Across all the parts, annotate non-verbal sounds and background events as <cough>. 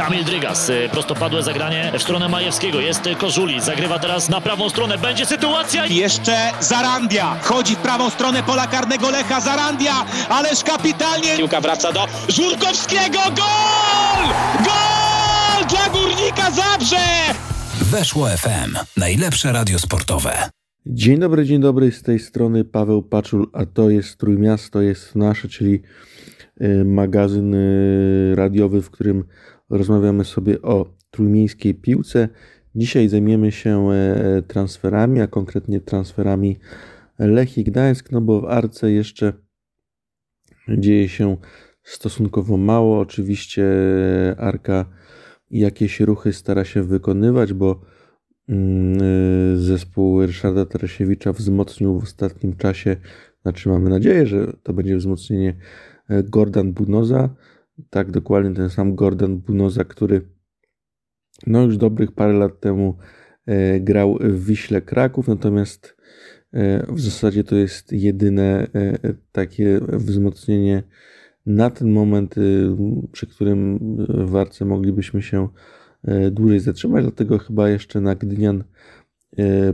Kamil Drygas, e, prostopadłe zagranie w stronę Majewskiego. Jest Kożuli, zagrywa teraz na prawą stronę. Będzie sytuacja. Jeszcze Zarandia. Wchodzi w prawą stronę pola karnego Lecha. Zarandia, ależ kapitalnie. Piłka wraca do Żurkowskiego. Gol! Gol dla Górnika Zabrze! Weszło FM. Najlepsze radio sportowe. Dzień dobry, dzień dobry, z tej strony Paweł Paczul, a to jest Trójmiasto jest nasze, czyli y, magazyn y, radiowy, w którym rozmawiamy sobie o trójmiejskiej piłce. Dzisiaj zajmiemy się e, transferami, a konkretnie transferami Lechii Gdańsk, no bo w Arce jeszcze dzieje się stosunkowo mało. Oczywiście Arka jakieś ruchy stara się wykonywać, bo mm, y, zespół Ryszarda Tarasiewicza wzmocnił w ostatnim czasie, znaczy mamy nadzieję, że to będzie wzmocnienie e, Gordon Bunoza, tak dokładnie ten sam Gordon Bunoza, który no już dobrych parę lat temu e, grał w Wiśle Kraków, natomiast e, w zasadzie to jest jedyne takie wzmocnienie na ten moment, y, przy którym w Arce moglibyśmy się dłużej zatrzymać, dlatego chyba jeszcze na Gdynian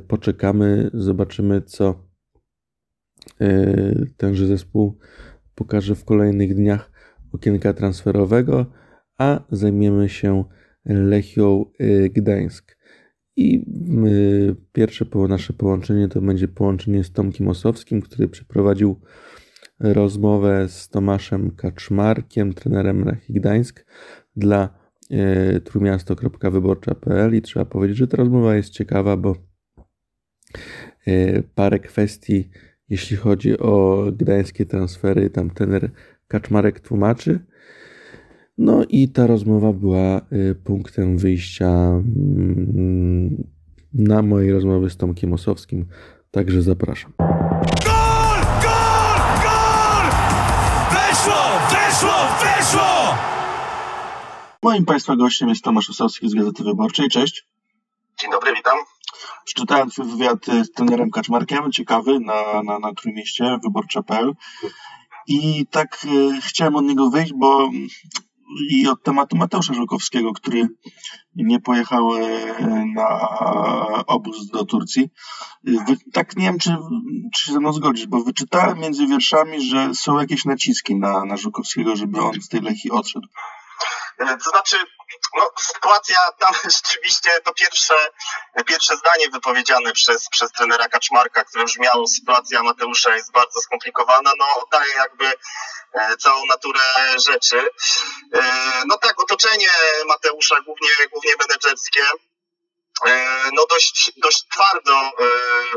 poczekamy, zobaczymy co tenże zespół pokaże w kolejnych dniach okienka transferowego, a zajmiemy się Lechią Gdańsk. I pierwsze nasze połączenie to będzie połączenie z Tomkiem Osowskim, który przeprowadził rozmowę z Tomaszem Kaczmarkiem, trenerem Lechii Gdańsk dla trumiasto.wyborcza.pl i trzeba powiedzieć, że ta rozmowa jest ciekawa, bo parę kwestii, jeśli chodzi o gdańskie transfery, tam trener Kaczmarek tłumaczy. No i ta rozmowa była punktem wyjścia mm, na mojej rozmowy z Tomkiem Osowskim, także zapraszam. Gol! Gol! Gol! Weszło! Weszło! Weszło! Moim Państwa gościem jest Tomasz Osowski z Gazety Wyborczej. Cześć. Dzień dobry, witam. Przeczytałem Twój wywiad z trenerem Kaczmarkiem, ciekawy, na, na, na Trójmieście, wyborcza.pl i tak e, chciałem od niego wyjść, bo i od tematu Mateusza Żukowskiego, który nie pojechał e, na obóz do Turcji. Wy, tak nie wiem, czy, czy się ze mną zgodzisz, bo wyczytałem między wierszami, że są jakieś naciski na, na Żukowskiego, żeby on z tej Lechii odszedł. E, To znaczy, no, sytuacja tam <laughs> rzeczywiście to pierwsze, pierwsze zdanie wypowiedziane przez, przez trenera Kaczmarka, które brzmiało, sytuacja Mateusza jest bardzo skomplikowana, no oddaje jakby e, całą naturę rzeczy. E, No tak, otoczenie Mateusza, głównie, głównie menedżerskie, no dość, dość twardo e,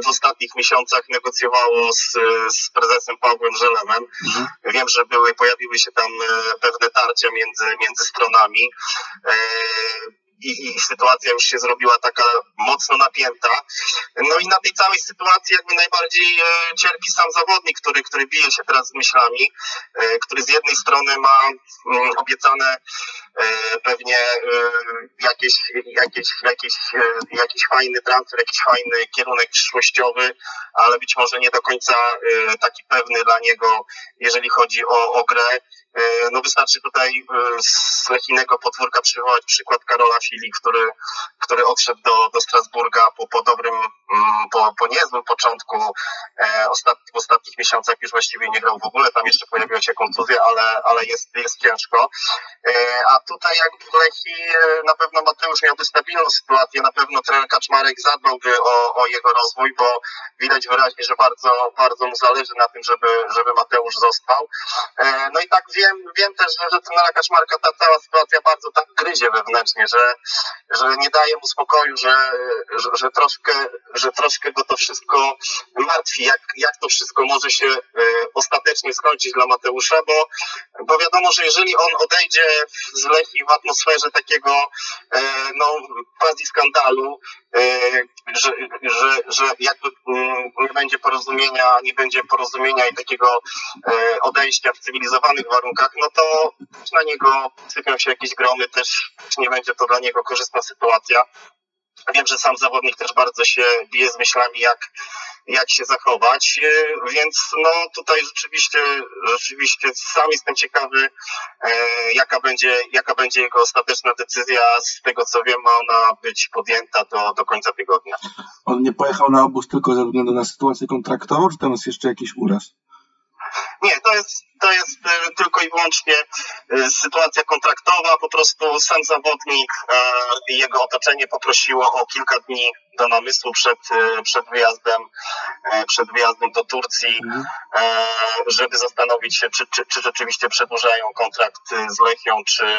w ostatnich miesiącach negocjowało z, z prezesem Pawłem Żelewem. Wiem, że były, pojawiły się tam e, pewne tarcia między, między stronami e, i, i sytuacja już się zrobiła taka mocno napięta. No i na tej całej sytuacji jakby najbardziej e, cierpi sam zawodnik, który, który bije się teraz z myślami, e, który z jednej strony ma mm, obiecane e, pewnie e, jakieś, jakieś, jakieś, e, jakiś fajny transfer, jakiś fajny kierunek przyszłościowy, ale być może nie do końca e, taki pewny dla niego, jeżeli chodzi o, o grę. E, No wystarczy tutaj e, z Lechinego podwórka przywołać przykład Karola Fili, który, który odszedł do, do Strasburga po, po dobrym, mm, po, po niezłym początku. E, Ostat, w ostatnich miesiącach już właściwie nie grał w ogóle, tam jeszcze pojawiła się kontuzja, ale, ale jest, jest ciężko. A tutaj jakby w Lechii e, na pewno Mateusz miałby stabilną sytuację, na pewno trener Kaczmarek zadbałby o, o jego rozwój, bo widać wyraźnie, że bardzo, bardzo mu zależy na tym, żeby, żeby Mateusz został. No i tak wiem, wiem też, że, że trenera Kaczmarka ta cała sytuacja bardzo tak gryzie wewnętrznie, że, że nie daje mu spokoju, że, że, że, troszkę, że troszkę go to wszystko martwi, jak, jak to wszystko może się e, ostatecznie skończyć dla Mateusza, bo, bo wiadomo, że jeżeli on odejdzie z Lechii w atmosferze takiego e, no, quasi skandalu, e, że, że, że jakby mm, nie będzie porozumienia, nie będzie porozumienia i takiego odejścia w cywilizowanych warunkach, no to na niego sypią się jakieś gromy, też, nie będzie to dla niego korzystna sytuacja. Wiem, że sam zawodnik też bardzo się bije z myślami, jak, jak się zachować, e, więc no tutaj rzeczywiście, rzeczywiście sam jestem ciekawy, e, jaka będzie, jaka będzie jego ostateczna decyzja. Z tego co wiem, ma ona być podjęta do, do końca tygodnia. On nie pojechał na obóz tylko ze względu na sytuację kontraktową, czy tam jest jeszcze jakiś uraz? Nie, to jest, to jest e, tylko i wyłącznie e, sytuacja kontraktowa. Po prostu sam zawodnik e, i jego otoczenie poprosiło o kilka dni do namysłu przed, przed wyjazdem, przed wyjazdem do Turcji, e, żeby zastanowić się, czy, czy, czy rzeczywiście przedłużają kontrakt z Lechią, czy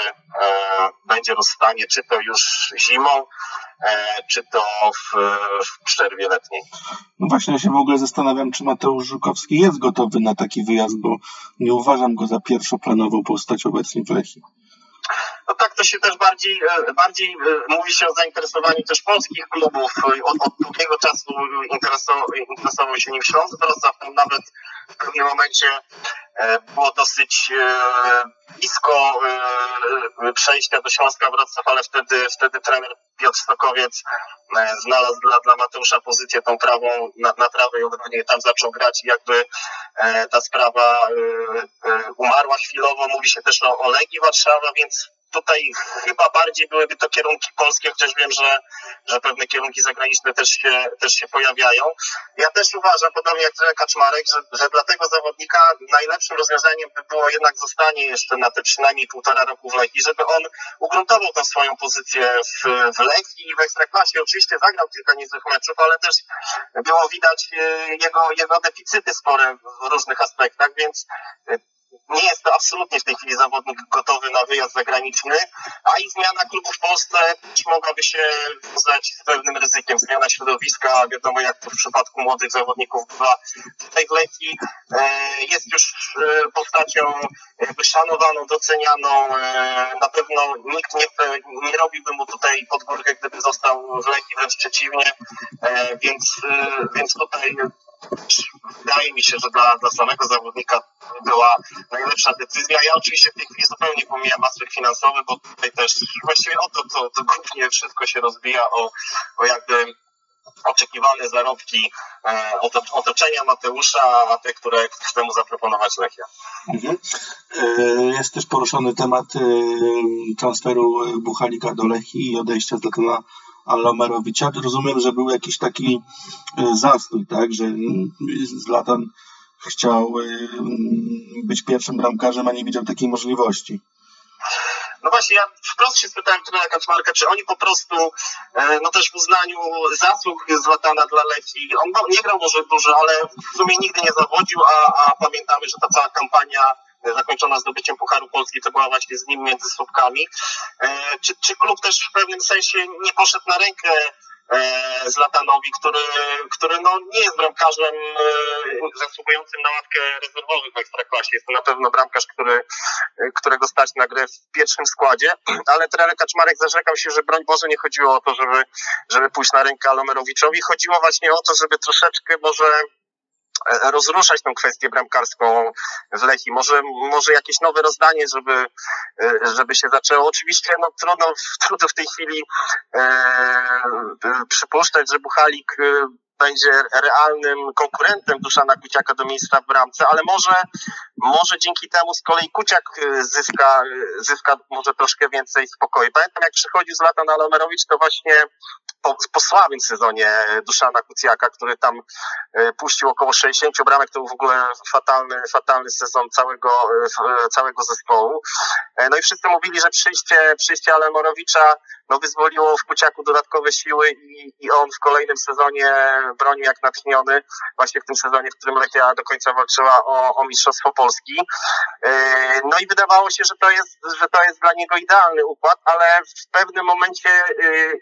będzie rozstanie, czy to już zimą, czy to w, w przerwie letniej. No właśnie, ja się w ogóle zastanawiam, czy Mateusz Żukowski jest gotowy na taki wyjazd, bo nie uważam go za pierwszoplanową postać obecnie w Lechii. No tak, to się też bardziej, e, bardziej e, mówi się o zainteresowaniu też polskich klubów. Od, od długiego czasu interesował, interesował się nim Śląsk Wrocław. Nawet w pewnym momencie e, było dosyć blisko przejścia do Śląska Wrocław, ale wtedy, wtedy trener Piotr Stokowiec znalazł dla, dla Mateusza pozycję tą prawą na, na prawej obronie tam zaczął grać i jakby ta sprawa umarła chwilowo. Mówi się też o, o Legii Warszawa, więc tutaj chyba bardziej byłyby to kierunki polskie, chociaż wiem, że, że pewne kierunki zagraniczne też się, też się pojawiają. Ja też uważam, podobnie jak Kaczmarek, że, że dla tego zawodnika najlepszym rozwiązaniem by było jednak zostanie jeszcze na te przynajmniej półtora roku w Lechii, żeby on ugruntował tą swoją pozycję w, w Lechii i w Ekstraklasie. Oczywiście zagrał kilka niezłych meczów, ale też było widać e, jego, jego deficyty spore w różnych aspektach, więc e, nie jest to absolutnie w tej chwili zawodnik gotowy na wyjazd zagraniczny, a i zmiana klubu w Polsce mogłaby się wiązać z pewnym ryzykiem. Zmiana środowiska, wiadomo jak to w przypadku młodych zawodników bywa. Tutaj w Lechii e, jest już e, postacią jakby szanowaną, docenianą. E, na pewno nikt nie, nie robiłby mu tutaj podgórkę, gdyby został w Lechii, wręcz przeciwnie. Więc, więc tutaj wydaje mi się, że dla, dla samego zawodnika była najlepsza decyzja. Ja oczywiście w tej chwili zupełnie pomijam aspekt finansowy, bo tutaj też właściwie o to, to, to głównie wszystko się rozbija o, o jakby oczekiwane zarobki e, oto- otoczenia Mateusza, a te, które chce mu zaproponować Lechia. Mhm. E, Jest też poruszony temat e, transferu Buchalika do Lechii i odejścia Zlatana Alomerowicza. Rozumiem, że był jakiś taki e, zastój, tak, że Zlatan chciał e, mm, być pierwszym bramkarzem, a nie widział takiej możliwości. No właśnie, ja wprost się spytałem trenera Kaczmarka, czy oni po prostu, e, no też w uznaniu zasług Zlatana dla Lechii, on no, nie grał może dużo, ale w sumie nigdy nie zawodził, a, a pamiętamy, że ta cała kampania zakończona zdobyciem Pucharu Polski to była właśnie z nim między słupkami. E, czy, czy klub też w pewnym sensie nie poszedł na rękę e, Zlatanowi, który, który no, nie jest bramkarzem e, zasługującym na ławkę rezerwowych w Ekstraklasie. Jest to na pewno bramkarz, który, którego stać na grę w pierwszym składzie, <clears throat> ale trener Kaczmarek zarzekał się, że broń Boże nie chodziło o to, żeby, żeby pójść na rękę Alomerowiczowi. Chodziło właśnie o to, żeby troszeczkę może rozruszać tą kwestię bramkarską w Lechii. Może, może jakieś nowe rozdanie, żeby, e, żeby się zaczęło. Oczywiście no, trudno, <laughs> trudno w tej chwili e, e, przypuszczać, że Buchalik e, będzie realnym konkurentem Duszana Kuciaka do miejsca w bramce, ale może, może dzięki temu z kolei Kuciak e, zyska, e, zyska może troszkę więcej spokoju. Pamiętam jak przychodził z lata na Lomerowicz, to właśnie po, po słabym sezonie Duszana Kuciaka, który tam e, puścił około 60 bramek, to był w ogóle fatalny, fatalny sezon całego, e, e, całego zespołu. E, No i wszyscy mówili, że przyjście, przyjście Alemorowicza no, wyzwoliło w Kuciaku dodatkowe siły i, i on w kolejnym sezonie bronił jak natchniony, właśnie w tym sezonie, w którym Lechia do końca walczyła o, o Mistrzostwo Polski. E, No i wydawało się, że to, jest, że to jest dla niego idealny układ, ale w pewnym momencie e,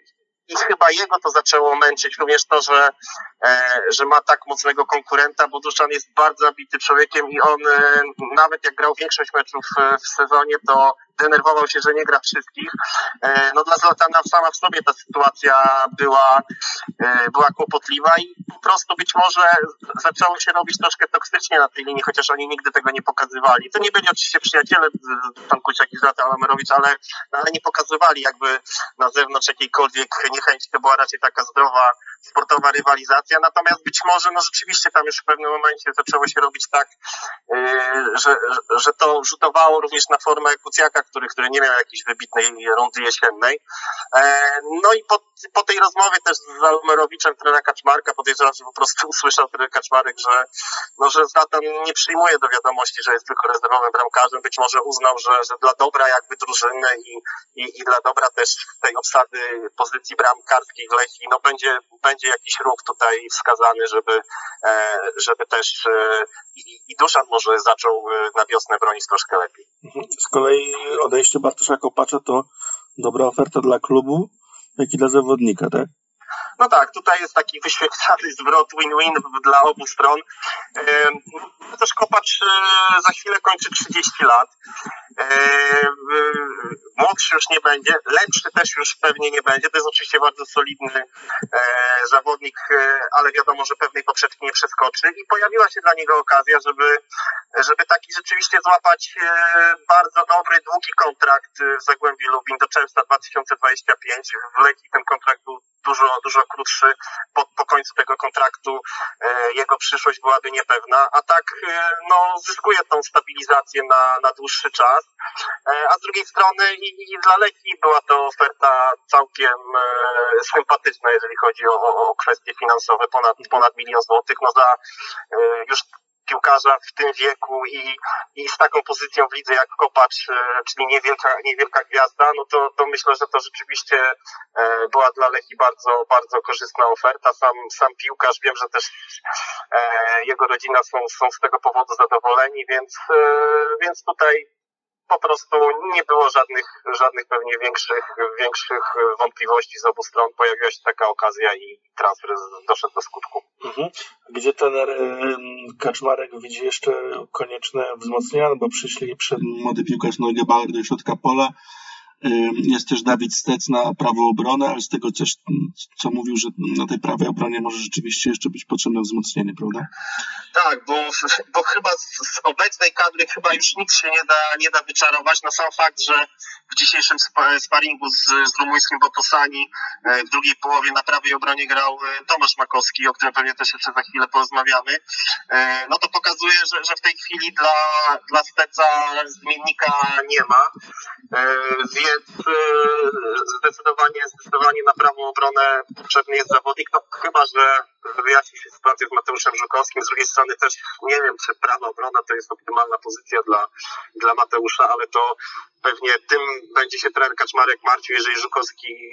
i chyba jego to zaczęło męczyć również to, że, e, że ma tak mocnego konkurenta, bo Duszan jest bardzo zabity człowiekiem i on e, nawet jak grał większość meczów e, w sezonie, to, denerwował się, że nie gra wszystkich. E, No dla Zlatana sama w sobie ta sytuacja była, e, była kłopotliwa i po prostu być może zaczęło się robić troszkę toksycznie na tej linii, chociaż oni nigdy tego nie pokazywali. To nie byli oczywiście przyjaciele, pan Kuciak i Zlatan Amerowicz, ale, ale nie pokazywali jakby na zewnątrz jakiejkolwiek niechęci. To była raczej taka zdrowa, sportowa rywalizacja. Natomiast być może no rzeczywiście tam już w pewnym momencie zaczęło się robić tak, yy, że, że- to rzutowało również na formę Kucjaka, który, który nie miał jakiejś wybitnej rundy jesiennej. E, No i po, po tej rozmowie też z Almerowiczem, trenera Kaczmarka, podejrzewam, że po prostu <laughs> usłyszał trener Kaczmarek, że, no, że Zlatan nie przyjmuje do wiadomości, że jest tylko rezerwowym bramkarzem. Być może uznał, że, że dla dobra jakby drużyny i, i, i dla dobra też tej obsady pozycji bramkarskiej w Lechii, no będzie, będzie jakiś ruch tutaj wskazany, żeby, e, żeby też e, i, i Duszan może zaczął e, na wiosnę bronić troszkę lepiej. Mhm. Z kolei odejście Bartosza Kopacza to dobra oferta dla klubu, jak i dla zawodnika, tak? No tak, tutaj jest taki wyświetlany zwrot win-win dla obu stron. Też Kopacz e, za chwilę kończy 30 lat. Em, e, Młodszy już nie będzie, lepszy też już pewnie nie będzie. To jest oczywiście bardzo solidny e, zawodnik, e, ale wiadomo, że pewnej poprzeczki nie przeskoczy. I pojawiła się dla niego okazja, żeby, żeby taki rzeczywiście złapać e, bardzo dobry, długi kontrakt e, w Zagłębiu Lubin do czerwca 2025. W Lechii ten kontrakt był dużo, dużo krótszy. Po, po końcu tego kontraktu e, jego przyszłość byłaby niepewna, a tak e, no, zyskuje tą stabilizację na, na dłuższy czas. E, a z drugiej strony i, i dla Leki była to oferta całkiem e, sympatyczna, jeżeli chodzi o, o, kwestie finansowe, ponad, ponad milion złotych. No za e, już piłkarza w tym wieku i, i z taką pozycją w lidze jak Kopacz, e, czyli niewielka, niewielka gwiazda, no to, to myślę, że to rzeczywiście e, była dla Lechii bardzo, bardzo korzystna oferta. Sam, sam piłkarz, wiem, że też e, jego rodzina są, są z tego powodu zadowoleni, więc, więc tutaj po prostu nie było żadnych, żadnych pewnie większych, większych wątpliwości z obu stron. Pojawiła się taka okazja i transfer doszedł do skutku. Mhm. Gdzie em, Kaczmarek widzi jeszcze konieczne wzmocnienia, no bo przyszli przed młody piłkarz Neugebauer do środka pola. Ym, Jest też Dawid Stec na prawą obronę, ale z tego też, mm, co mówił, że na tej prawej obronie może rzeczywiście jeszcze być potrzebne wzmocnienie, prawda? Tak, bo, bo chyba z, obecnej kadry chyba już nic się nie da, nie da wyczarować. No sam fakt, że w dzisiejszym spa- sparingu z, z rumuńskim Botosani e, w drugiej połowie na prawej obronie grał e, Tomasz Makowski, o którym pewnie też jeszcze za chwilę porozmawiamy, e, no to pokazuje, że, że w tej chwili dla, dla Steca zmiennika nie ma. Więc zdecydowanie, zdecydowanie na prawą obronę potrzebny jest zawodnik. No chyba, że wyjaśni się sytuacja z Mateuszem Żukowskim. Z drugiej strony też nie wiem, czy prawa obrona to jest optymalna pozycja dla, dla Mateusza, ale to pewnie tym będzie się trener Kaczmarek martwił, jeżeli Żukowski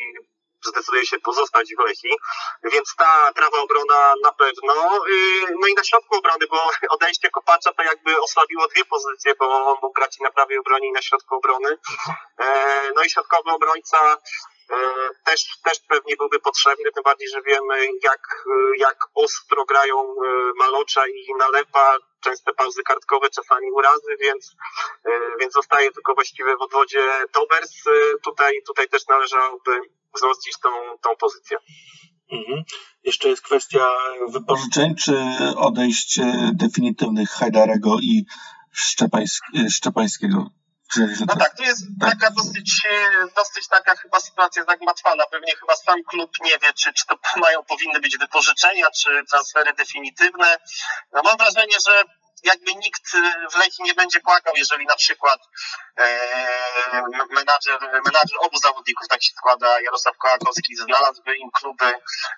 zdecyduje się pozostać w Lechii, więc ta prawa obrona na pewno. Yy, No i na środku obrony, bo <laughs> odejście Kopacza to jakby osłabiło dwie pozycje, bo on mógł grać i na prawej obronie i na środku obrony. E, No i środkowy obrońca też, też pewnie byłby potrzebny, tym bardziej, że wiemy jak, e, jak ostro grają e, Malocza i Nalepa, częste pauzy kartkowe, czasami urazy, więc, e, więc zostaje tylko właściwie w odwodzie Tobers. E, Tutaj, tutaj też należałoby wzmocnić tą, tą pozycję. Mhm. Jeszcze jest kwestia wypożyczeń, czy odejść e, definitywnych Hajdarego i Szczepańsk- e, Szczepańskiego? No to- tak, tu jest taka dosyć, e, dosyć taka chyba sytuacja zagmatwana. Pewnie chyba sam klub nie wie, czy, czy to <laughs> mają, powinny być wypożyczenia, czy transfery definitywne. No mam wrażenie, że jakby nikt e, w Lechii nie będzie płakał, jeżeli na przykład e, menadżer, menadżer obu zawodników, tak się składa, Jarosław Kołakowski, znalazłby im kluby,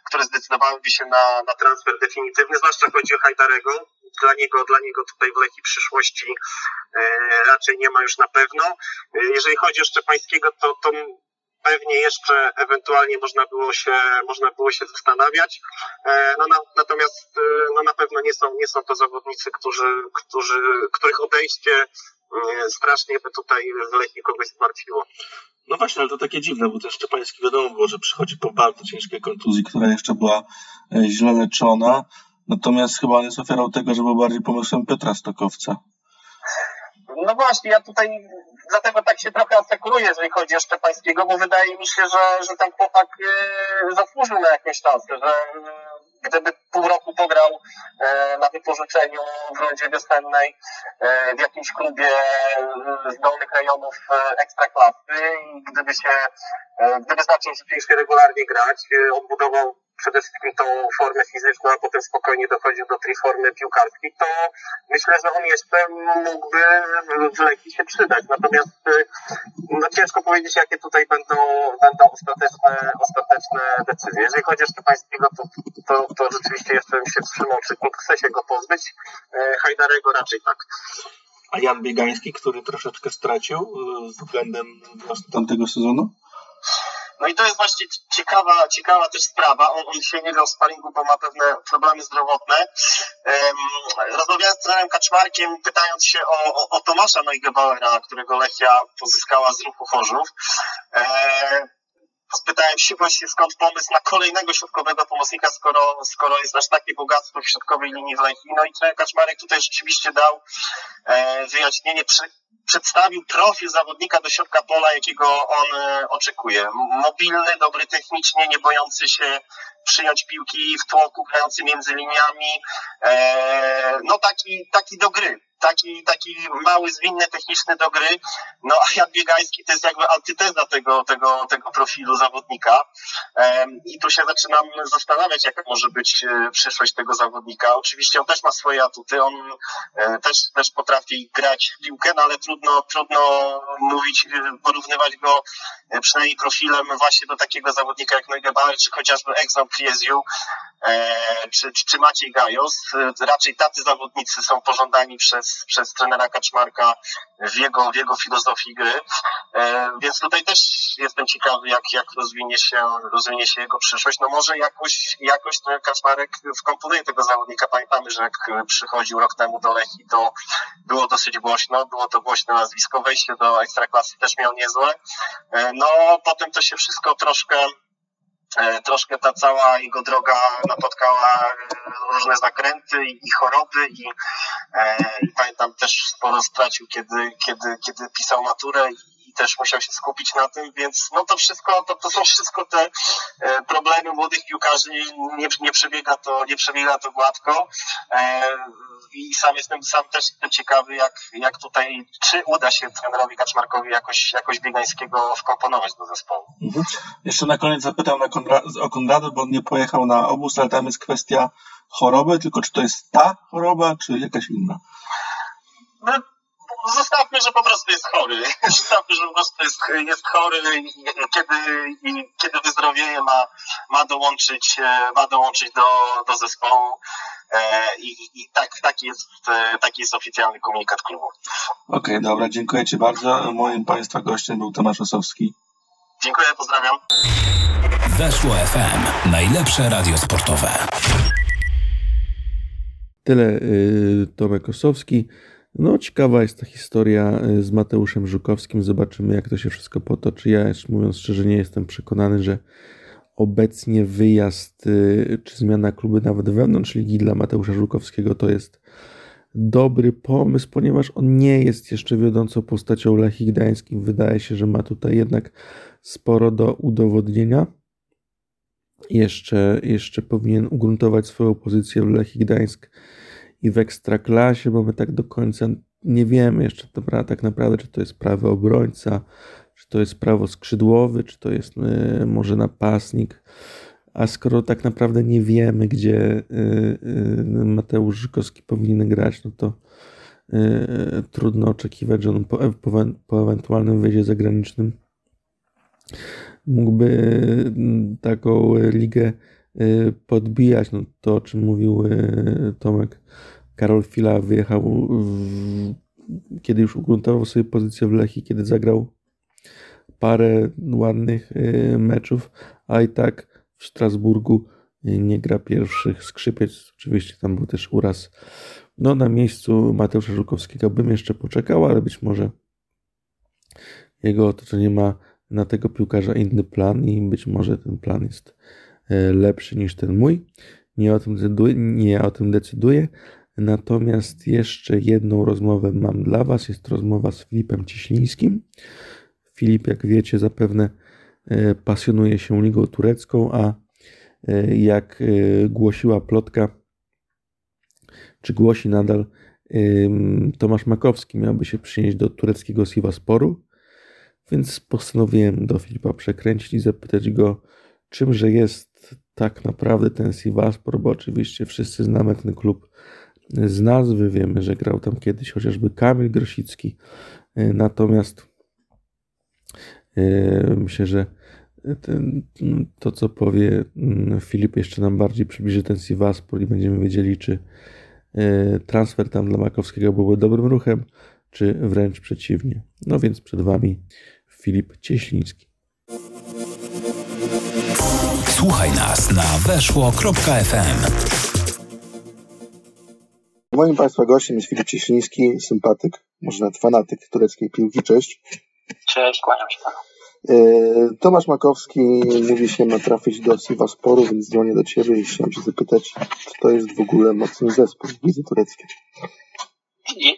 które zdecydowałyby się na, na transfer definitywny, zwłaszcza chodzi o Hajdarego. Dla niego, dla niego tutaj w Lechii przyszłości e, raczej nie ma już na pewno. E, Jeżeli chodzi o Szczepańskiego, to, to pewnie jeszcze ewentualnie można było się, można było się zastanawiać. E, No, na, natomiast e, no, na pewno nie są, nie są to zawodnicy, którzy, którzy, których odejście e, strasznie by tutaj w Lechii kogoś zmartwiło. No właśnie, ale to takie dziwne, bo ten Szczepański wiadomo było, że przychodzi po bardzo ciężkiej kontuzji, która jeszcze była źle leczona. Natomiast chyba on jest ofiarą tego, że był bardziej pomysłem Piotra Stokowca. No właśnie, ja tutaj dlatego tak się trochę asekuruję, jeżeli chodzi o Szczepańskiego, bo wydaje mi się, że, że ten chłopak e, zasłużył na jakąś szansę, że e, gdyby pół roku pograł e, na wypożyczeniu w rundzie wiosennej w jakimś klubie z dolnych rejonów ekstraklasy i gdyby się, gdyby zaczął rzeczywiście regularnie grać, odbudował przede wszystkim tą formę fizyczną, a potem spokojnie dochodził do tej formy piłkarskiej, to myślę, że on jeszcze mógłby w Legii się przydać. Natomiast y, no ciężko powiedzieć, jakie tutaj będą, będą ostateczne, ostateczne decyzje. Jeżeli chodzi o Szczepańskiego, to, to, to rzeczywiście jeszcze bym się wstrzymał, czy klub chce się go pozbyć. Y, Hajdarego raczej tak. A Jan Biegański, który troszeczkę stracił y, względem tamtego sezonu? No i to jest właśnie ciekawa, ciekawa też sprawa. On, on się nie grał sparingu, bo ma pewne problemy zdrowotne. Rozmawiałem z trenerem Kaczmarkiem, pytając się o, o, o Tomasza Neugebauera, którego Lechia pozyskała z ruchu Chorzów. E, spytałem się właśnie skąd pomysł na kolejnego środkowego pomocnika, skoro, skoro jest aż takie bogactwo w środkowej linii w Lechii. No i trener Kaczmarek tutaj rzeczywiście dał e, wyjaśnienie, przy, przedstawił profil zawodnika do środka pola, jakiego on e, oczekuje. Mobilny, dobry technicznie, nie bojący się przyjąć piłki w tłoku, grający między liniami. E, no taki, taki do gry. Taki, taki mały, zwinny, techniczny do gry. No a Jan Biegański to jest jakby antyteza tego, tego, tego profilu zawodnika. E, I tu się zaczynam zastanawiać, jaka może być e, przyszłość tego zawodnika. Oczywiście on też ma swoje atuty, on e, też, też potrafi grać w piłkę, no ale trudno, trudno mówić, porównywać go przynajmniej profilem właśnie do takiego zawodnika jak Neugebauer, czy chociażby Exxon E, czy, czy, czy Maciej Gajos. Raczej tacy zawodnicy są pożądani przez, przez trenera Kaczmarka w jego, w jego filozofii gry. E, Więc tutaj też jestem ciekawy, jak, jak rozwinie, się, rozwinie się jego przyszłość. No może jakoś, jakoś trener Kaczmarek wkomponuje tego zawodnika. Pamiętamy, że jak przychodził rok temu do Lechii, to było dosyć głośno, było to głośne nazwisko. Wejście do Ekstraklasy też miał niezłe. E, No potem to się wszystko troszkę troszkę ta cała jego droga napotkała e, różne zakręty i, choroby i, e, i pamiętam też sporo stracił, kiedy, kiedy, kiedy pisał maturę też musiał się skupić na tym, więc no to wszystko, to, to są wszystko te e, problemy młodych piłkarzy, nie, nie przebiega to, nie przebiega to gładko e, i sam jestem, sam też jestem ciekawy, jak, jak tutaj, czy uda się trenerowi Kaczmarkowi jakoś, jakoś Biegańskiego wkomponować do zespołu. Mhm. Jeszcze na koniec zapytam na Konra- o Konrada, bo on nie pojechał na obóz, ale tam jest kwestia choroby, tylko czy to jest ta choroba, czy jakaś inna? No, zostawmy, że po prostu jest chory. <laughs> Zostawmy, że po prostu jest, jest chory i kiedy, i kiedy wyzdrowieje ma, ma dołączyć, e, ma dołączyć do, do zespołu. E, I, i tak, taki, jest, e, taki jest oficjalny komunikat klubu. Okej, dobra, dziękuję Ci bardzo. Moim Państwa gościem był Tomasz Osowski. Dziękuję, pozdrawiam. Weszło FM. Najlepsze radio sportowe. Tyle y, Tomek Osowski. No, ciekawa jest ta historia y, z Mateuszem Żukowskim. Zobaczymy, jak to się wszystko potoczy. Ja, mówiąc szczerze, nie jestem przekonany, że obecnie wyjazd y, czy zmiana kluby nawet wewnątrz ligi dla Mateusza Żukowskiego to jest dobry pomysł, ponieważ on nie jest jeszcze wiodącą postacią Lechii Gdańskim. Wydaje się, że ma tutaj jednak sporo do udowodnienia. Jeszcze, jeszcze powinien ugruntować swoją pozycję w Lechii Gdańsk i w Ekstraklasie, bo my tak do końca nie wiemy jeszcze dobra, tak naprawdę, czy to jest prawy obrońca, czy to jest prawo skrzydłowy, czy to jest y, może napastnik. A skoro tak naprawdę nie wiemy, gdzie y, y, Mateusz Żykowski powinien grać, no to y, trudno oczekiwać, że on po, po, po ewentualnym wyjściu zagranicznym mógłby y, taką ligę y, podbijać. No to, o czym mówił y, Tomek, Karol Fila wyjechał, w, kiedy już ugruntował sobie pozycję w Lechii, kiedy zagrał parę ładnych meczów, a i tak w Strasburgu nie gra pierwszych skrzypiec. Oczywiście tam był też uraz. No na miejscu Mateusza Żukowskiego bym jeszcze poczekał, ale być może jego otoczenie ma na tego piłkarza inny plan i być może ten plan jest lepszy niż ten mój. Nie o tym decyduję. Nie o tym decyduję. Natomiast jeszcze jedną rozmowę mam dla Was. Jest rozmowa z Filipem Cieślińskim. Filip, jak wiecie, zapewne e, pasjonuje się ligą turecką, a e, jak e, głosiła plotka, czy głosi nadal, Tomasz Makowski miałby się przynieść do tureckiego Sivasporu, więc postanowiłem do Filipa przekręcić i zapytać go, czymże jest tak naprawdę ten Sivaspor, bo oczywiście wszyscy znamy ten klub z nazwy, wiemy, że grał tam kiedyś chociażby Kamil Grosicki, natomiast myślę, że ten, to, co powie Filip, jeszcze nam bardziej przybliży ten Sivaspor i będziemy wiedzieli, czy E, transfer tam dla Makowskiego byłby dobrym ruchem, czy wręcz przeciwnie. No więc przed Wami Filip Cieśliński. Słuchaj nas na weszło.fm. Moim Państwa gościem jest Filip Cieśliński, sympatyk, może nawet fanatyk tureckiej piłki. Cześć. Cześć, kłaniam się Panu. E, Tomasz Makowski mówi się ma trafić do Sivasporu, więc dzwonię do Ciebie i chciałem się zapytać, czy to jest w ogóle mocny zespół w lidze tureckiej?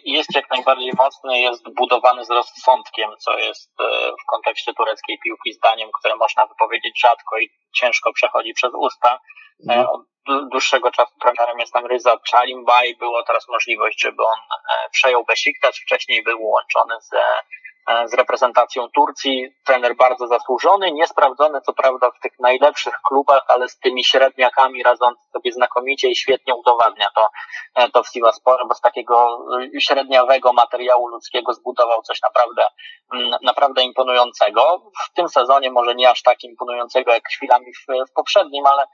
Jest jak najbardziej mocny, jest budowany z rozsądkiem, co jest e, w kontekście tureckiej piłki zdaniem, które można wypowiedzieć rzadko i ciężko przechodzi przez usta. E, mhm. Od dłuższego czasu trenerem jest tam Ryza Chalimbay. Było teraz możliwość, żeby on przejął Besiktas. Wcześniej był łączony ze E, z reprezentacją Turcji. Trener bardzo zasłużony, niesprawdzony co prawda w tych najlepszych klubach, ale z tymi średniakami radzący sobie znakomicie i świetnie udowadnia to, e, to w Sivaspor, bo z takiego e, średniawego materiału ludzkiego zbudował coś naprawdę, mm, naprawdę imponującego. W tym sezonie może nie aż tak imponującego jak chwilami w, w poprzednim, ale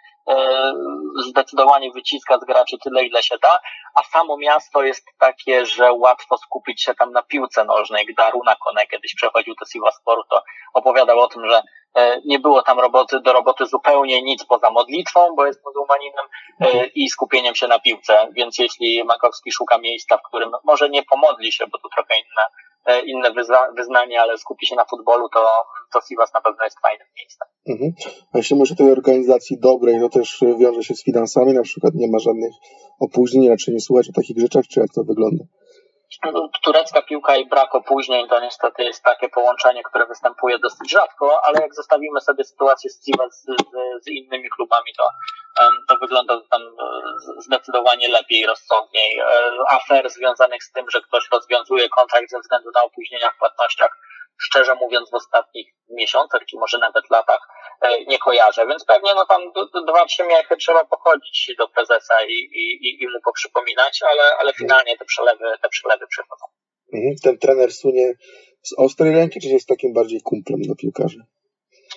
zdecydowanie wyciska z graczy tyle, ile się da, a samo miasto jest takie, że łatwo skupić się tam na piłce nożnej. Gdy Aruna Kone kiedyś przechodził do Sivasporu, to opowiadał o tym, że e, nie było tam roboty, do roboty zupełnie nic poza modlitwą, bo jest muzułmaninem e, i skupieniem się na piłce, więc jeśli Makowski szuka miejsca, w którym może nie pomodli się, bo tu trochę inne, e, inne wyznanie, ale skupi się na futbolu, to, to Sivas na pewno jest fajnym miejscem. Mhm. A jeśli mówisz o tej organizacji dobrej, to też wiąże się z finansami, na przykład nie ma żadnych opóźnień, raczej nie słuchać o takich rzeczach, czy jak to wygląda? Turecka piłka i brak opóźnień to niestety jest takie połączenie, które występuje dosyć rzadko, ale jak zostawimy sobie sytuację z, z, z, innymi klubami, to, to wygląda tam e, zdecydowanie lepiej, rozsądniej. E, afer związanych z tym, że ktoś rozwiązuje kontrakt ze względu na opóźnienia w płatnościach, szczerze mówiąc w ostatnich miesiącach, czy może nawet latach, e, nie kojarzę, więc pewnie no tam dwa, trzy miechy trzeba pochodzić do prezesa i, i, i mu poprzypominać, ale, ale finalnie te przelewy, te przelewy przychodzą. Mhm. Ten trener sunie z ostrej ręki, czy jest takim bardziej kumplem do piłkarzy?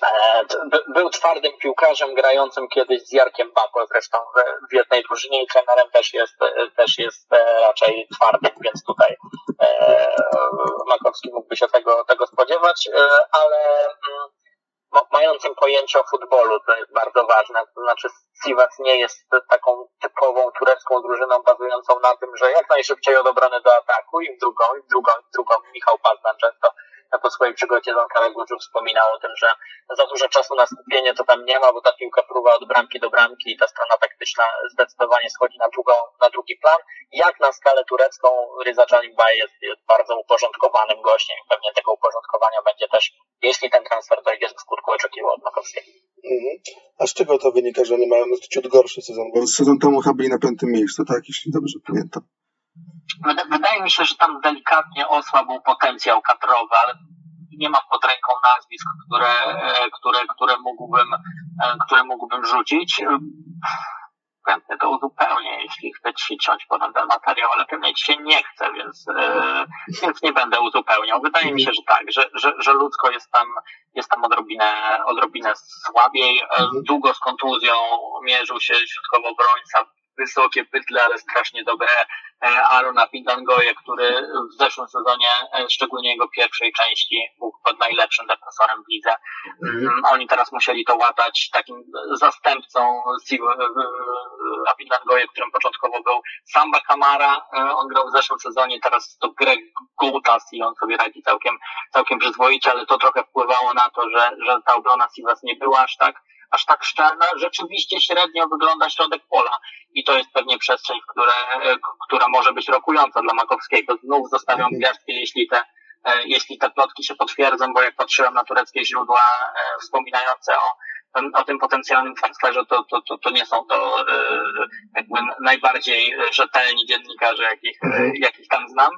E, był twardym piłkarzem grającym kiedyś z Jarkiem Bako, zresztą w jednej drużynie i trenerem też jest, też jest e, raczej twardym, więc tutaj e, Makowski mógłby się tego, tego spodziewać, ale mm, mającym pojęcie o futbolu, to jest bardzo ważne. To znaczy, Sivas nie jest taką typową turecką drużyną bazującą na tym, że jak najszybciej od obrony do ataku i w drugą, i w drugą, i w drugą. Michał Pazdan często po swojej przygodzie Don Karagurzu wspominał o tym, że za dużo czasu na skupienie to tam nie ma, bo ta piłka próba od bramki do bramki i ta strona taktyczna zdecydowanie schodzi na, drugą, na drugi plan. Jak na skalę turecką Ryza Jalimba jest, jest bardzo uporządkowanym gościem i pewnie tego uporządkowania będzie też, jeśli ten transfer dojdzie do skutku, oczekiwał od Makowskiego. Mhm. A z czego to wynika, że oni mają ciut gorszy sezon? Bo sezon temu chyba byli na piątym miejscu, tak? Jeśli dobrze pamiętam. Wydaje mi się, że tam delikatnie osłabł potencjał kadrowy, ale nie mam pod ręką nazwisk, które, które, które, mógłbym, które mógłbym rzucić. Chętnie to uzupełnię, jeśli chce ci ciąć ponad ten materiał, ale pewnie ci się nie chce, więc, więc nie będę uzupełniał. Wydaje mi się, że tak, że, że, że ludzko jest tam, jest tam odrobinę, odrobinę słabiej. Długo z kontuzją mierzył się środkowo obrońca wysokie pytle, ale strasznie dobre e, Arona Pindangoje, który w zeszłym sezonie, e, szczególnie jego pierwszej części, był pod najlepszym defensorem w lidze. Mm, oni teraz musieli to łatać takim zastępcą Pindangoje, którym początkowo był Samba Kamara. E, on grał w zeszłym sezonie, teraz to Greg Goutas i on sobie radzi całkiem, całkiem przyzwoicie, ale to trochę wpływało na to, że, że ta obrona Sivas nie była aż tak aż tak szczelna. Rzeczywiście średnio wygląda środek pola i to jest pewnie przestrzeń, które, która może być rokująca dla Makowskiego. Znów zostawiam gwiazdkę, jeśli te e, jeśli te plotki się potwierdzą, bo jak patrzyłem na tureckie źródła e, wspominające o, o tym potencjalnym transferze, to, to, to, to nie są to e, jakby najbardziej rzetelni dziennikarze, jakich, Mhm. jakich tam znam,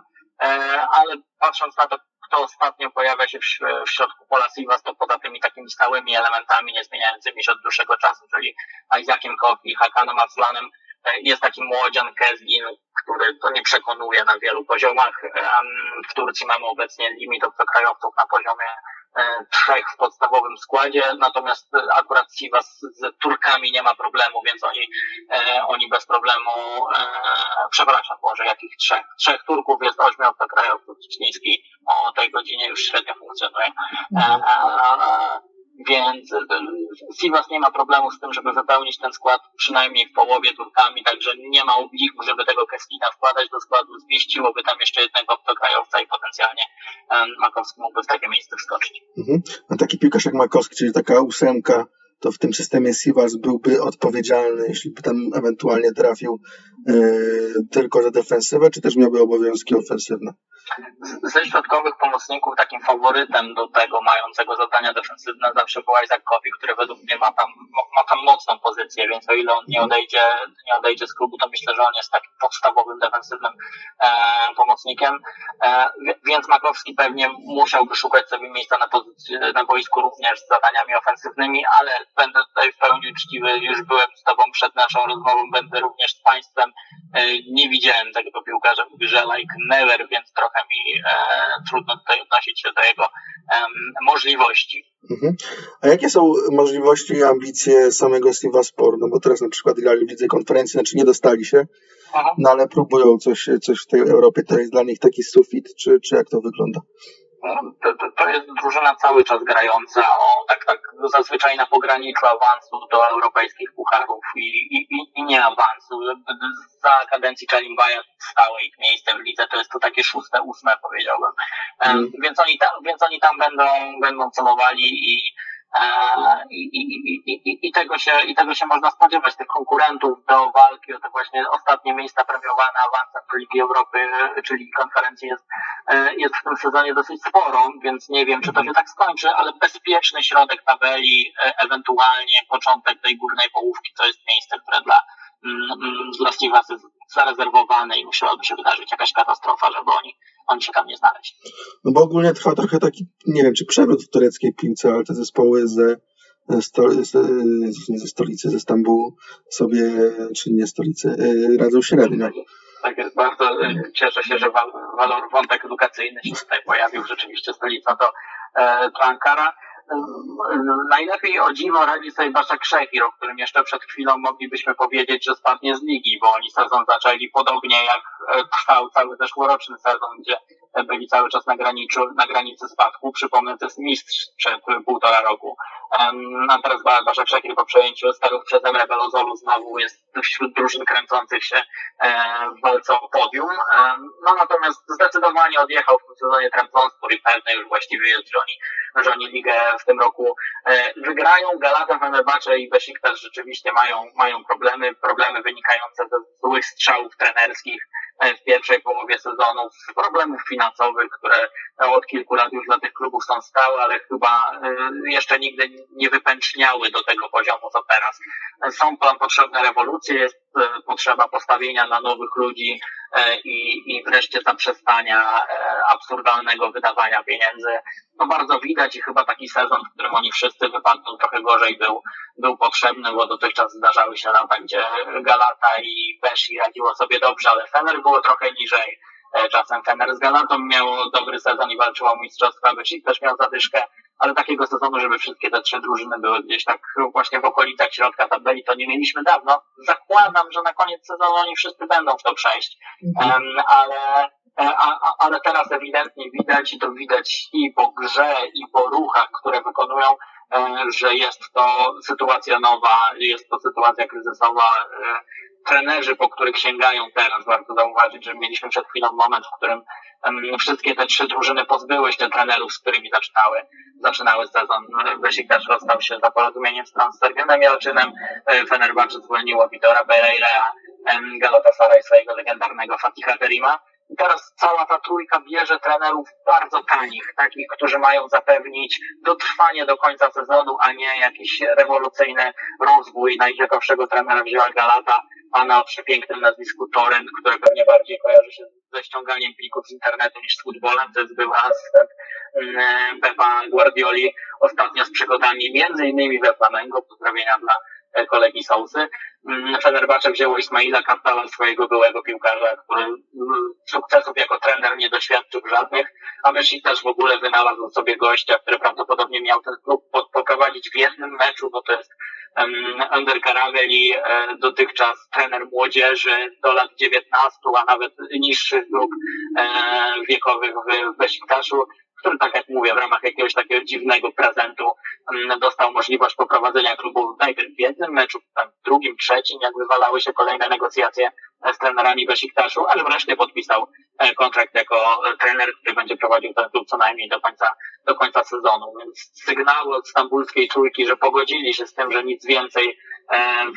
E, ale patrząc na to, kto ostatnio pojawia się w, w środku pola Sivas, to poza tymi takimi stałymi elementami, niezmieniającymi się od dłuższego czasu, czyli Isaaciem Kofi, Hakanem Aslanem, e, jest taki młodzian Kezgin, który to nie przekonuje na wielu poziomach. Em, W Turcji mamy obecnie limit obcokrajowców na poziomie e, trzech w podstawowym składzie, natomiast e, akurat Sivas z Turkami nie ma problemu, więc oni, e, oni bez problemu, e, przepraszam, Boże, jakich trzech? Trzech Turków jest ośmiu obcokrajowców. Czciński o tej godzinie już średnio funkcjonuje. Więc e, Sivas nie ma problemu z tym, żeby wypełnić ten skład przynajmniej w połowie Turkami, także nie ma obligu, żeby tego Keskina wkładać do składu. Zmieściłoby tam jeszcze jednego obcokrajowca i potencjalnie Makowski mógłby w takie miejsce wskoczyć. Mhm. A taki piłkarz jak Makowski, czyli taka ósemka, to w tym systemie Sivas byłby odpowiedzialny, jeśli by tam ewentualnie trafił e, tylko za defensywę, czy też miałby obowiązki ofensywne? Ze środkowych pomocników takim faworytem do tego mającego zadania defensywne zawsze był Isaac Kofi, który według mnie ma tam, ma tam mocną pozycję, więc o ile on nie odejdzie, nie odejdzie z klubu, to myślę, że on jest takim podstawowym defensywnym e, pomocnikiem. E, wi- więc Makowski pewnie musiałby szukać sobie miejsca na, pozycji, na boisku również z zadaniami ofensywnymi, ale będę tutaj w pełni uczciwy, już byłem z Tobą przed naszą rozmową, będę również z Państwem. E, nie widziałem tego piłkarza w grze like never, więc trochę mi e, trudno tutaj odnosić się do jego możliwości. Mhm. A jakie są możliwości i ambicje samego Sivaspor? No bo teraz na przykład grali w lidze konferencji, znaczy nie dostali się, Aha. no ale próbują coś, coś w tej Europie. To jest dla nich taki sufit, czy, czy jak to wygląda? To, to, to jest drużyna cały czas grająca o, tak, tak zazwyczaj na pograniczu awansu do europejskich pucharów i, i, i- nie awansu. Za kadencji Chalimbaja stało ich miejsce w lidze, to jest to takie szóste, ósme powiedziałbym. Mhm. Więc oni tam, więc oni tam będą, będą celowali i, i, i, i, i, i, tego się, I tego się można spodziewać, tych konkurentów do walki o te właśnie ostatnie miejsca premiowane awansem do Ligi Europy, czy Ligi Konferencji jest, e, jest w tym sezonie dosyć sporo, więc nie wiem, czy to się tak skończy, ale bezpieczny środek tabeli, e, ewentualnie początek tej górnej połówki, to jest miejsce, które dla, dla Steve'a jest zarezerwowane i musiałaby się wydarzyć jakaś katastrofa, żeby oni, oni się tam nie znaleźli. No bo ogólnie trwa trochę taki, nie wiem, czy przewrót w tureckiej piłce, ale te zespoły ze, ze, sto, ze, nie ze stolicy, ze Stambułu sobie, czy nie stolicy, e, radzą średnio. Tak jest, bardzo e, cieszę się, że wal, walor wątek edukacyjny się tutaj pojawił. Rzeczywiście stolica to, e, to Ankara. Najlepiej o dziwo radzi sobie Baszak Szechir, o którym jeszcze przed chwilą moglibyśmy powiedzieć, że spadnie z ligi, bo oni sezon zaczęli podobnie jak e, trwał cały zeszłoroczny sezon, gdzie byli cały czas na, graniczu, na granicy spadku. Przypomnę, to jest mistrz przed półtora roku. A teraz Ba- Baszak Szechir po przejęciu starów przez Emre Belozolu znowu jest wśród drużyn kręcących się e, w walce o podium. No natomiast zdecydowanie odjechał w tym sezonie Trabzonspor i pewne już właściwie jest, że oni, że oni ligę w tym roku e, wygrają. Galata, Fenerbahce i Besiktas rzeczywiście mają, mają problemy, problemy wynikające ze złych strzałów trenerskich w pierwszej połowie sezonu, z problemów finansowych, które e, od kilku lat już dla tych klubów są stałe, ale chyba e, jeszcze nigdy nie wypęczniały do tego poziomu co teraz. E, Są tam potrzebne rewolucje, jest potrzeba postawienia na nowych ludzi i, i wreszcie zaprzestania absurdalnego wydawania pieniędzy. No bardzo widać i chyba taki sezon, w którym oni wszyscy wypadną trochę gorzej był, był potrzebny, bo dotychczas zdarzały się lata, gdzie Galata i Beshi radziło sobie dobrze, ale Fener było trochę niżej. E, Czasem Fener z Galatą miał dobry sezon i walczyło o mistrzostwa, Beşiktaş też miał zadyszkę, ale takiego sezonu, żeby wszystkie te trzy drużyny były gdzieś tak właśnie w okolicach środka tabeli, to nie mieliśmy dawno. Zakładam, że na koniec sezonu oni wszyscy będą w to przejść, Em, ale, e, a, a, ale teraz ewidentnie widać i to widać i po grze, i po ruchach, które wykonują, e, że jest to sytuacja nowa, jest to sytuacja kryzysowa, trenerzy, po których sięgają teraz. Warto zauważyć, że mieliśmy przed chwilą moment, w którym wszystkie te trzy drużyny pozbyły się trenerów, z którymi zaczynały, zaczynały sezon. Besiktas rozstał się za porozumieniem z Transfergenem Jalczynem, Fenerbahce zwolniło Vitora Pereira, Galatasaray swojego legendarnego Fatiha Terima. I teraz cała ta trójka bierze trenerów bardzo tanich, takich, którzy mają zapewnić dotrwanie do końca sezonu, a nie jakiś rewolucyjny rozwój. Najciekawszego trenera wzięła Galata, pana o przepięknym nazwisku Torrent, które pewnie bardziej kojarzy się ze ściąganiem plików z internetu niż z futbolem. To jest były asystent Pepa Guardioli ostatnio z przygodami między innymi we Flamengo. Pozdrowienia dla kolegi Sousy. Fenerbahce wzięło Ismaila Kartala, swojego byłego piłkarza, który sukcesów jako trener nie doświadczył żadnych, a też w ogóle wynalazł sobie gościa, który prawdopodobnie miał ten klub poprowadzić w jednym meczu, bo to jest Under Caraveli, e, dotychczas trener młodzieży do lat 19, a nawet niższych grup e, wiekowych w Besiktaszu który, tak jak mówię, w ramach jakiegoś takiego dziwnego prezentu dostał możliwość poprowadzenia klubu najpierw w jednym meczu, w drugim, trzecim, jak wywalały się kolejne negocjacje z trenerami Besiktaszu, ale wreszcie podpisał kontrakt jako trener, który będzie prowadził ten klub co najmniej do końca, do końca sezonu. Więc sygnały od stambulskiej trójki, że pogodzili się z tym, że nic więcej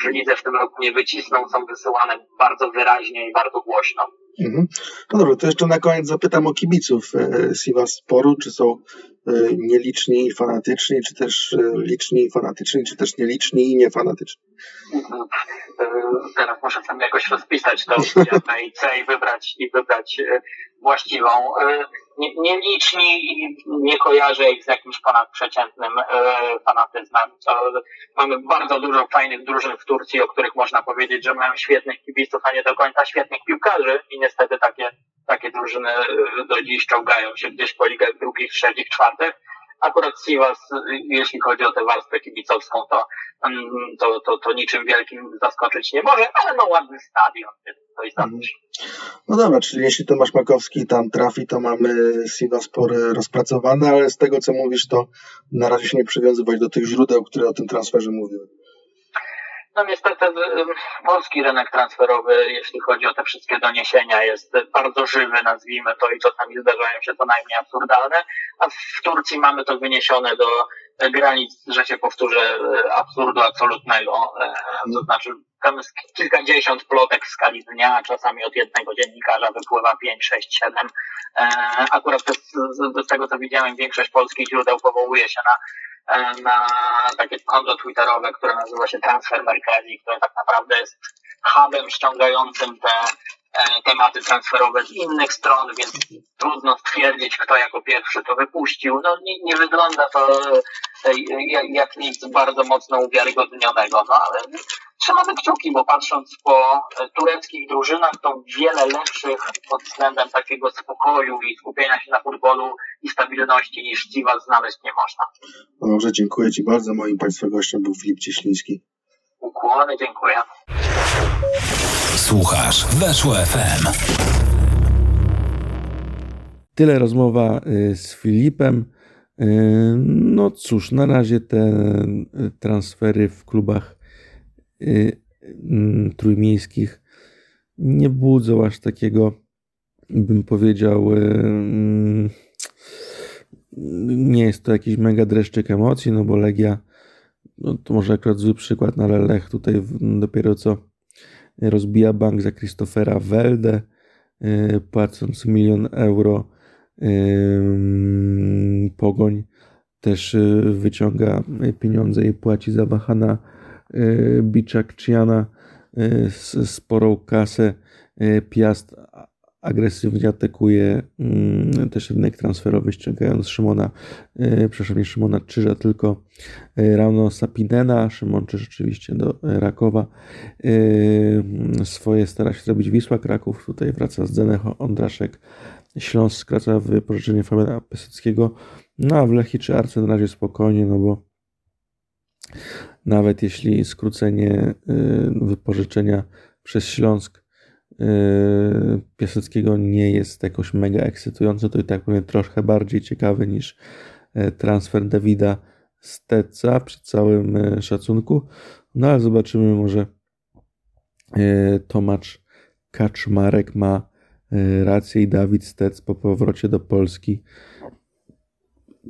w lidze w tym roku nie wycisną, są wysyłane bardzo wyraźnie i bardzo głośno. Mhm. No dobrze, to jeszcze na koniec zapytam o kibiców Siwa Sporu, czy są nieliczni i fanatyczni, czy też liczni i fanatyczni, czy też nieliczni i niefanatyczni? Teraz muszę sam jakoś rozpisać to w A i wybrać, i wybrać właściwą. Nieliczni i nie kojarzę ich z jakimś ponadprzeciętnym fanatyzmem. Mamy bardzo dużo fajnych drużyn w Turcji, o których można powiedzieć, że mają świetnych kibiców, a nie do końca świetnych piłkarzy i niestety takie, takie drużyny do dziś czołgają się gdzieś po ligach drugich, trzecich, czwartych. Akurat Sivas, jeśli chodzi o tę warstwę kibicowską, to, to, to, to niczym wielkim zaskoczyć nie może, ale ma ładny stadion, więc to istotne. No dobra, czyli jeśli Tomasz Makowski tam trafi, to mamy Sivaspor rozpracowane, ale z tego co mówisz, to na razie się nie przywiązywać do tych źródeł, które o tym transferze mówiły. No niestety polski rynek transferowy, jeśli chodzi o te wszystkie doniesienia, jest bardzo żywy, nazwijmy to, i czasami zdarzają się co najmniej absurdalne, a w Turcji mamy to wyniesione do granic, że się powtórzę, absurdu absolutnego. To znaczy tam jest kilkadziesiąt plotek w skali dnia, czasami od jednego dziennikarza wypływa 5, 6, 7. Akurat z, z tego co widziałem, większość polskich źródeł powołuje się na na takie konto twitterowe, które nazywa się Transfer Mercari, które tak naprawdę jest hubem ściągającym te tematy transferowe z innych stron, więc trudno stwierdzić, kto jako pierwszy to wypuścił. No nie, nie wygląda to jak nic bardzo mocno uwiarygodnionego, no ale trzymamy kciuki, bo patrząc po tureckich drużynach, to wiele lepszych pod względem takiego spokoju i skupienia się na futbolu i stabilności niż Dziwa znaleźć nie można. No dobrze, dziękuję Ci bardzo. Moim Państwa gościem był Filip Cieśliński. Ukłony, dziękuję. Słuchasz Weszło FM. Tyle rozmowa z Filipem. No cóż, na razie te transfery w klubach trójmiejskich nie budzą aż takiego, bym powiedział, nie jest to jakiś mega dreszczyk emocji, no bo Legia, no to może akurat zły przykład, no ale Lech tutaj dopiero co rozbija bank za Christophera Welde, płacąc milion euro. Pogoń też wyciąga pieniądze i płaci za Wahana Biczakczyana sporą kasę. Piast agresywnie atakuje też rynek transferowy, ściągając Szymona, przepraszam, nie Szymona Czyża, tylko Rano Sapinena. Szymon Czyż oczywiście do Rakowa. Swoje stara się zrobić Wisła Kraków. Tutaj wraca z Zenecho Ondraszek. Śląsk skraca wypożyczenie Fabiana Piaseckiego. No a w Lechi czy Arce na razie spokojnie, no bo nawet jeśli skrócenie wypożyczenia przez Śląsk Piaseckiego nie jest jakoś mega ekscytujące, to i tak pewnie troszkę bardziej ciekawy niż transfer Dawida Steca przy całym szacunku. No ale zobaczymy, może e, Tomacz Kaczmarek ma e, rację i Dawid Stec po powrocie do Polski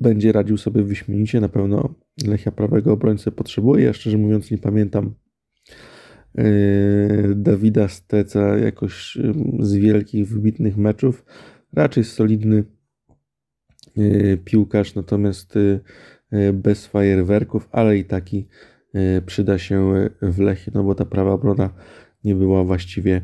będzie radził sobie wyśmienicie. Na pewno Lechia prawego obrońcę potrzebuje. Ja szczerze mówiąc nie pamiętam e, Dawida Steca jakoś z wielkich, wybitnych meczów. Raczej solidny e, piłkarz, natomiast e, bez fajerwerków, ale i taki przyda się w Lechie, no bo ta prawa obrona nie była właściwie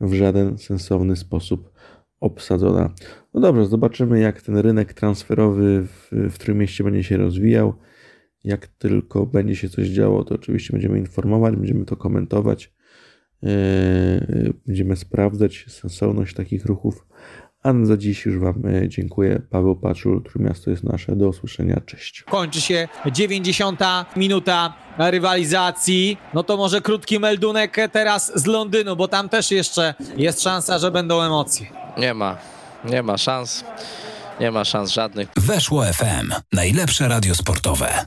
w żaden sensowny sposób obsadzona. No dobrze, zobaczymy jak ten rynek transferowy w, w Trójmieście będzie się rozwijał. Jak tylko będzie się coś działo, to oczywiście będziemy informować, będziemy to komentować, yy, będziemy sprawdzać sensowność takich ruchów. A za dziś już Wam e, dziękuję. Paweł Paczul, Trójmiasto jest nasze. Do usłyszenia. Cześć. Kończy się 90 minuta rywalizacji. No to może krótki meldunek teraz z Londynu, bo tam też jeszcze jest szansa, że będą emocje. Nie ma, nie ma szans, nie ma szans żadnych. Weszło FM. Najlepsze radio sportowe.